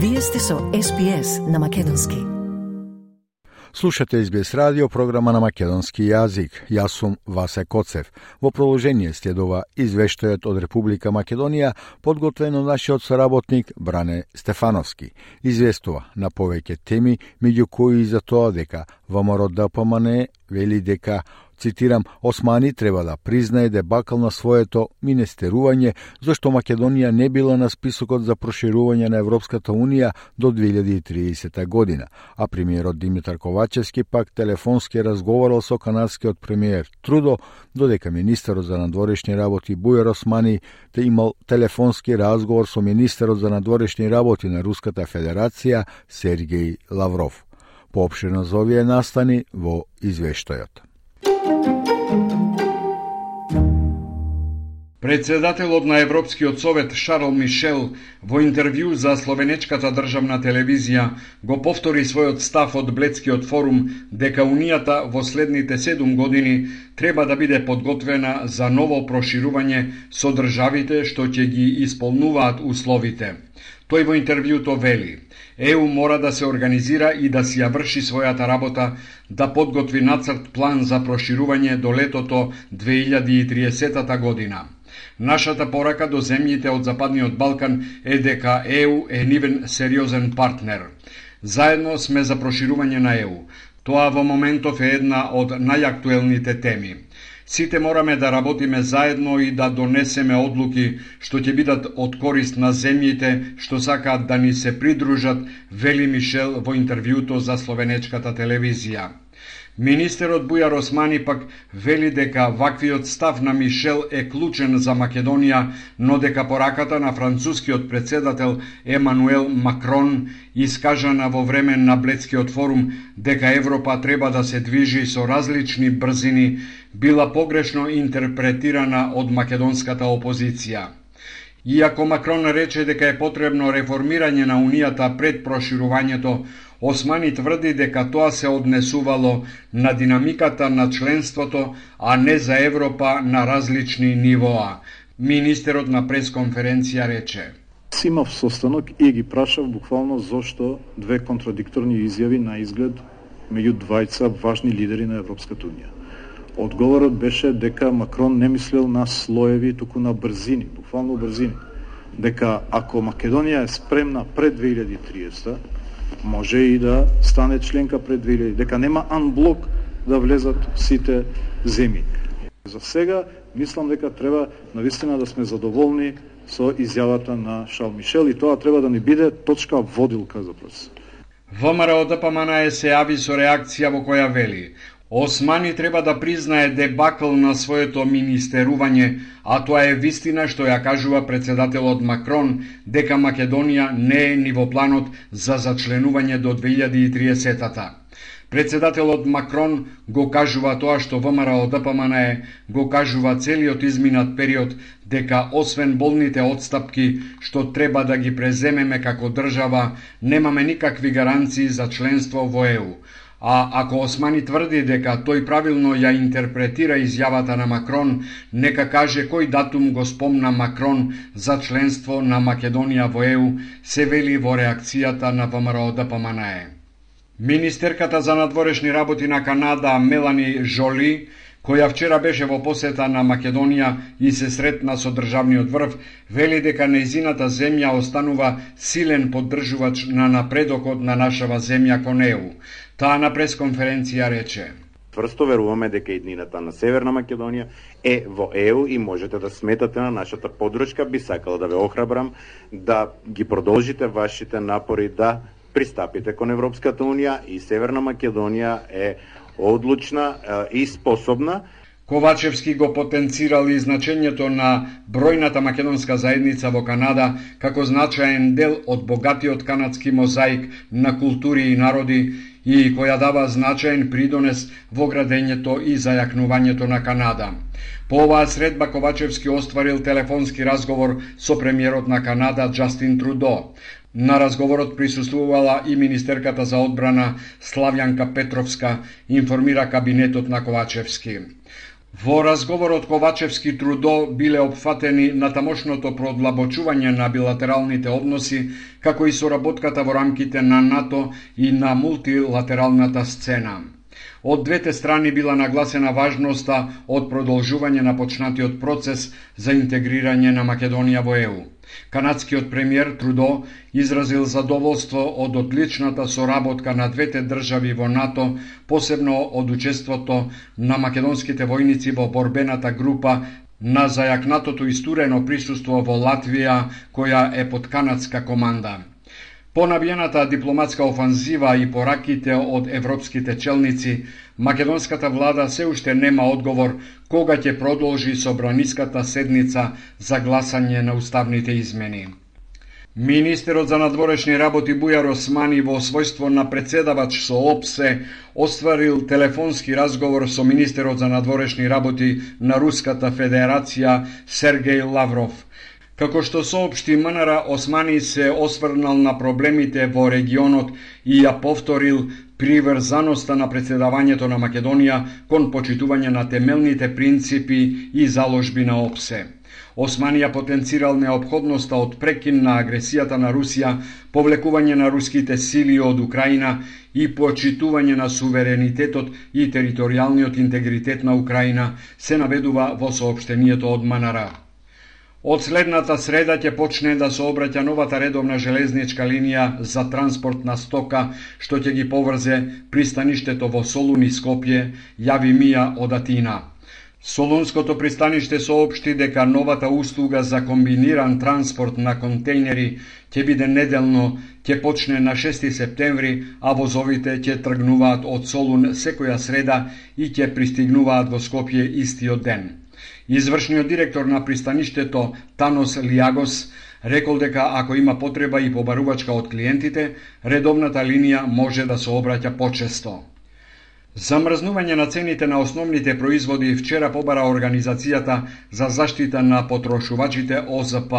Вие сте со SPS на Македонски. Слушате SBS радио, програма на македонски јазик. Јас сум Васе Коцев. Во продолжение следува извештајот од Република Македонија, подготвен од нашиот соработник Бране Стефановски. Известува на повеќе теми, меѓу кои и за тоа дека ВМРО ДПМН вели дека цитирам, Османи треба да признае дебакал на своето министерување, зашто Македонија не била на списокот за проширување на Европската Унија до 2030 година, а премиерот Димитар Ковачевски пак телефонски разговарал со канадскиот премиер Трудо, додека министерот за надворешни работи Бујар Османи те имал телефонски разговор со министерот за надворешни работи на Руската Федерација Сергеј Лавров. Поопширно за овие настани во извештајот. Thank you. Председателот на Европскиот совет Шарл Мишел во интервју за словенечката државна телевизија го повтори својот став од Блецкиот форум дека Унијата во следните седум години треба да биде подготвена за ново проширување со државите што ќе ги исполнуваат условите. Тој во интервјуто вели: ЕУ мора да се организира и да си ја врши својата работа, да подготви нацрт план за проширување до летото 2030 година. Нашата порака до земјите од Западниот Балкан е дека ЕУ е нивен сериозен партнер. Заедно сме за проширување на ЕУ. Тоа во моментов е една од најактуелните теми. Сите мораме да работиме заедно и да донесеме одлуки што ќе бидат од корист на земјите што сакаат да ни се придружат, вели Мишел во интервјуто за словенечката телевизија. Министерот Бујар Османи пак вели дека ваквиот став на Мишел е клучен за Македонија, но дека пораката на францускиот председател Емануел Макрон, искажана во време на Блецкиот форум дека Европа треба да се движи со различни брзини, била погрешно интерпретирана од македонската опозиција. Иако Макрон рече дека е потребно реформирање на Унијата пред проширувањето, Османи тврди дека тоа се однесувало на динамиката на членството, а не за Европа на различни нивоа. Министерот на пресконференција рече. Симов состанок и ги прашав буквално зошто две контрадикторни изјави на изглед меѓу двајца важни лидери на Европската Унија. Одговорот беше дека Макрон не мислел на слоеви, туку на брзини, буквално брзини. Дека ако Македонија е спремна пред 2030, може и да стане членка пред 2000, дека нема анблок да влезат сите земји. За сега, мислам дека треба навистина да сме задоволни со изјавата на Шал Мишел и тоа треба да ни биде точка водилка за процес. ВМРО ДПМН се јави со реакција во која вели Османи треба да признае дебакл на своето министерување, а тоа е вистина што ја кажува председателот Макрон дека Македонија не е ниво планот за зачленување до 2030-та. Председателот Макрон го кажува тоа што ВМРО ДПМН го кажува целиот изминат период дека освен болните отстапки што треба да ги преземеме како држава, немаме никакви гаранции за членство во ЕУ А ако Османи тврди дека тој правилно ја интерпретира изјавата на Макрон, нека каже кој датум го спомна Макрон за членство на Македонија во ЕУ, се вели во реакцијата на ВМРО да ДПМНЕ. Министерката за надворешни работи на Канада Мелани Жоли која вчера беше во посета на Македонија и се сретна со државниот врв, вели дека неизината земја останува силен поддржувач на напредокот на нашава земја кон ЕУ. Таа на пресконференција рече. Тврсто веруваме дека иднината на Северна Македонија е во ЕУ и можете да сметате на нашата подршка Би сакала да ве охрабрам да ги продолжите вашите напори да пристапите кон Европската Унија и Северна Македонија е одлучна и способна. Ковачевски го потенцирал и значењето на бројната македонска заедница во Канада како значаен дел од богатиот канадски мозаик на култури и народи и која дава значаен придонес во градењето и зајакнувањето на Канада. По оваа средба Ковачевски остварил телефонски разговор со премиерот на Канада Джастин Трудо. На разговорот присуствувала и министерката за одбрана Славјанка Петровска, информира кабинетот на Ковачевски. Во разговорот Ковачевски Трудо биле опфатени на тамошното продлабочување на билатералните односи, како и соработката во рамките на НАТО и на мултилатералната сцена. Од двете страни била нагласена важноста од продолжување на почнатиот процес за интегрирање на Македонија во ЕУ. Канадскиот премиер Трудо изразил задоволство од одличната соработка на двете држави во НАТО, посебно од учеството на македонските војници во борбената група на зајакнатото истурено присуство во Латвија, која е под канадска команда. Понабиената дипломатска офанзива и пораките од европските челници, македонската влада се уште нема одговор кога ќе продолжи собраниската седница за гласање на уставните измени. Министерот за надворешни работи Бујар Османи во својство на председавач со ОПСЕ остварил телефонски разговор со министерот за надворешни работи на Руската Федерација Сергеј Лавров. Како што соопшти Манара Османи се осврнал на проблемите во регионот и ја повторил приврзаноста на председавањето на Македонија кон почитување на темелните принципи и заложби на ОПСЕ. Османија потенцирал необходноста од прекин на агресијата на Русија, повлекување на руските сили од Украина и почитување на суверенитетот и територијалниот интегритет на Украина, се наведува во соопштението од Манара. Од следната среда ќе почне да се обраќа новата редовна железничка линија за транспорт на стока, што ќе ги поврзе пристаништето во Солун и Скопје, јави Мија од Атина. Солунското пристаниште соопшти дека новата услуга за комбиниран транспорт на контейнери ќе биде неделно, ќе почне на 6 септември, а возовите ќе тргнуваат од Солун секоја среда и ќе пристигнуваат во Скопје истиот ден. Извршниот директор на пристаништето Танос Лиагос рекол дека ако има потреба и побарувачка од клиентите, редовната линија може да се обраќа почесто. Замрзнување на цените на основните производи вчера побара Организацијата за заштита на потрошувачите ОЗП.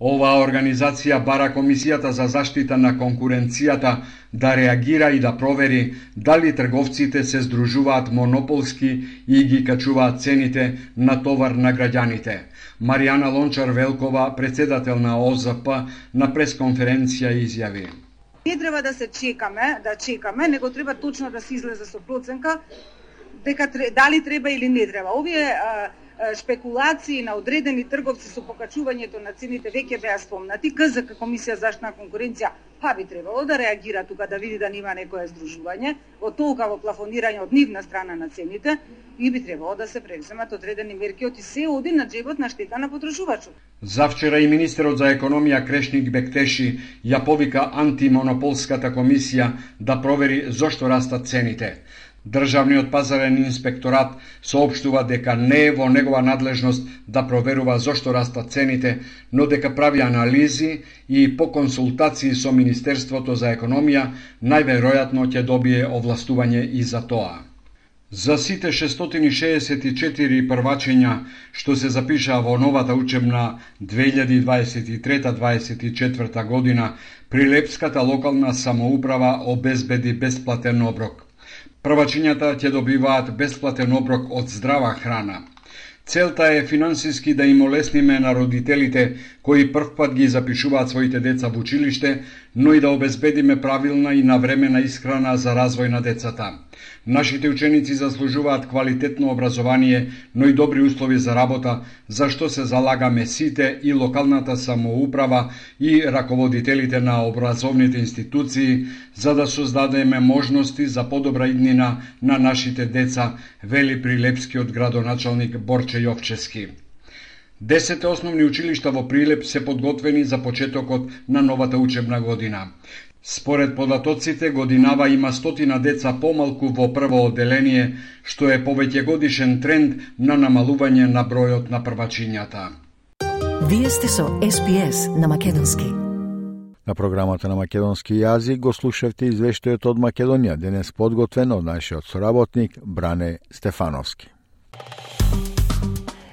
Оваа организација бара Комисијата за заштита на конкуренцијата да реагира и да провери дали трговците се здружуваат монополски и ги качуваат цените на товар на граѓаните. Маријана Лончар Велкова, председател на ОЗП, на пресконференција изјави. Не треба да се чекаме, да чекаме, него треба точно да се излезе со проценка дека дали треба или не треба. Овие а, шпекулации на одредени трговци со покачувањето на цените веќе беа спомнати. КЗК Комисија за на конкуренција па би требало да реагира тука да види да нема некое здружување во толкаво плафонирање од нивна страна на цените и би требало да се превземат одредени мерки оти се оди на джебот на штета на потрошувачот. Завчера и министерот за економија Крешник Бектеши ја повика антимонополската комисија да провери зошто растат цените. Државниот пазарен инспекторат соопштува дека не е во негова надлежност да проверува зошто растат цените, но дека прави анализи и по консултации со Министерството за економија најверојатно ќе добие овластување и за тоа. За сите 664 првачења што се запишаа во новата учебна 2023-2024 година, Прилепската локална самоуправа обезбеди бесплатен оброк. Првачињата ќе добиваат бесплатен оброк од здрава храна. Целта е финансиски да им олесниме на родителите кои првпат ги запишуваат своите деца во училиште, но и да обезбедиме правилна и навремена исхрана за развој на децата. Нашите ученици заслужуваат квалитетно образование, но и добри услови за работа, за што се залагаме сите и локалната самоуправа и раководителите на образовните институции, за да создадеме можности за подобра иднина на нашите деца, вели Прилепскиот градоначалник Борче Јовчески. Десете основни училишта во Прилеп се подготвени за почетокот на новата учебна година. Според податоците, годинава има стотина деца помалку во прво одделение, што е повеќе годишен тренд на намалување на бројот на првачињата. Вие сте со СПС на Македонски. На програмата на македонски јазик го слушавте извештајот од Македонија, денес подготвен од нашиот соработник Бране Стефановски.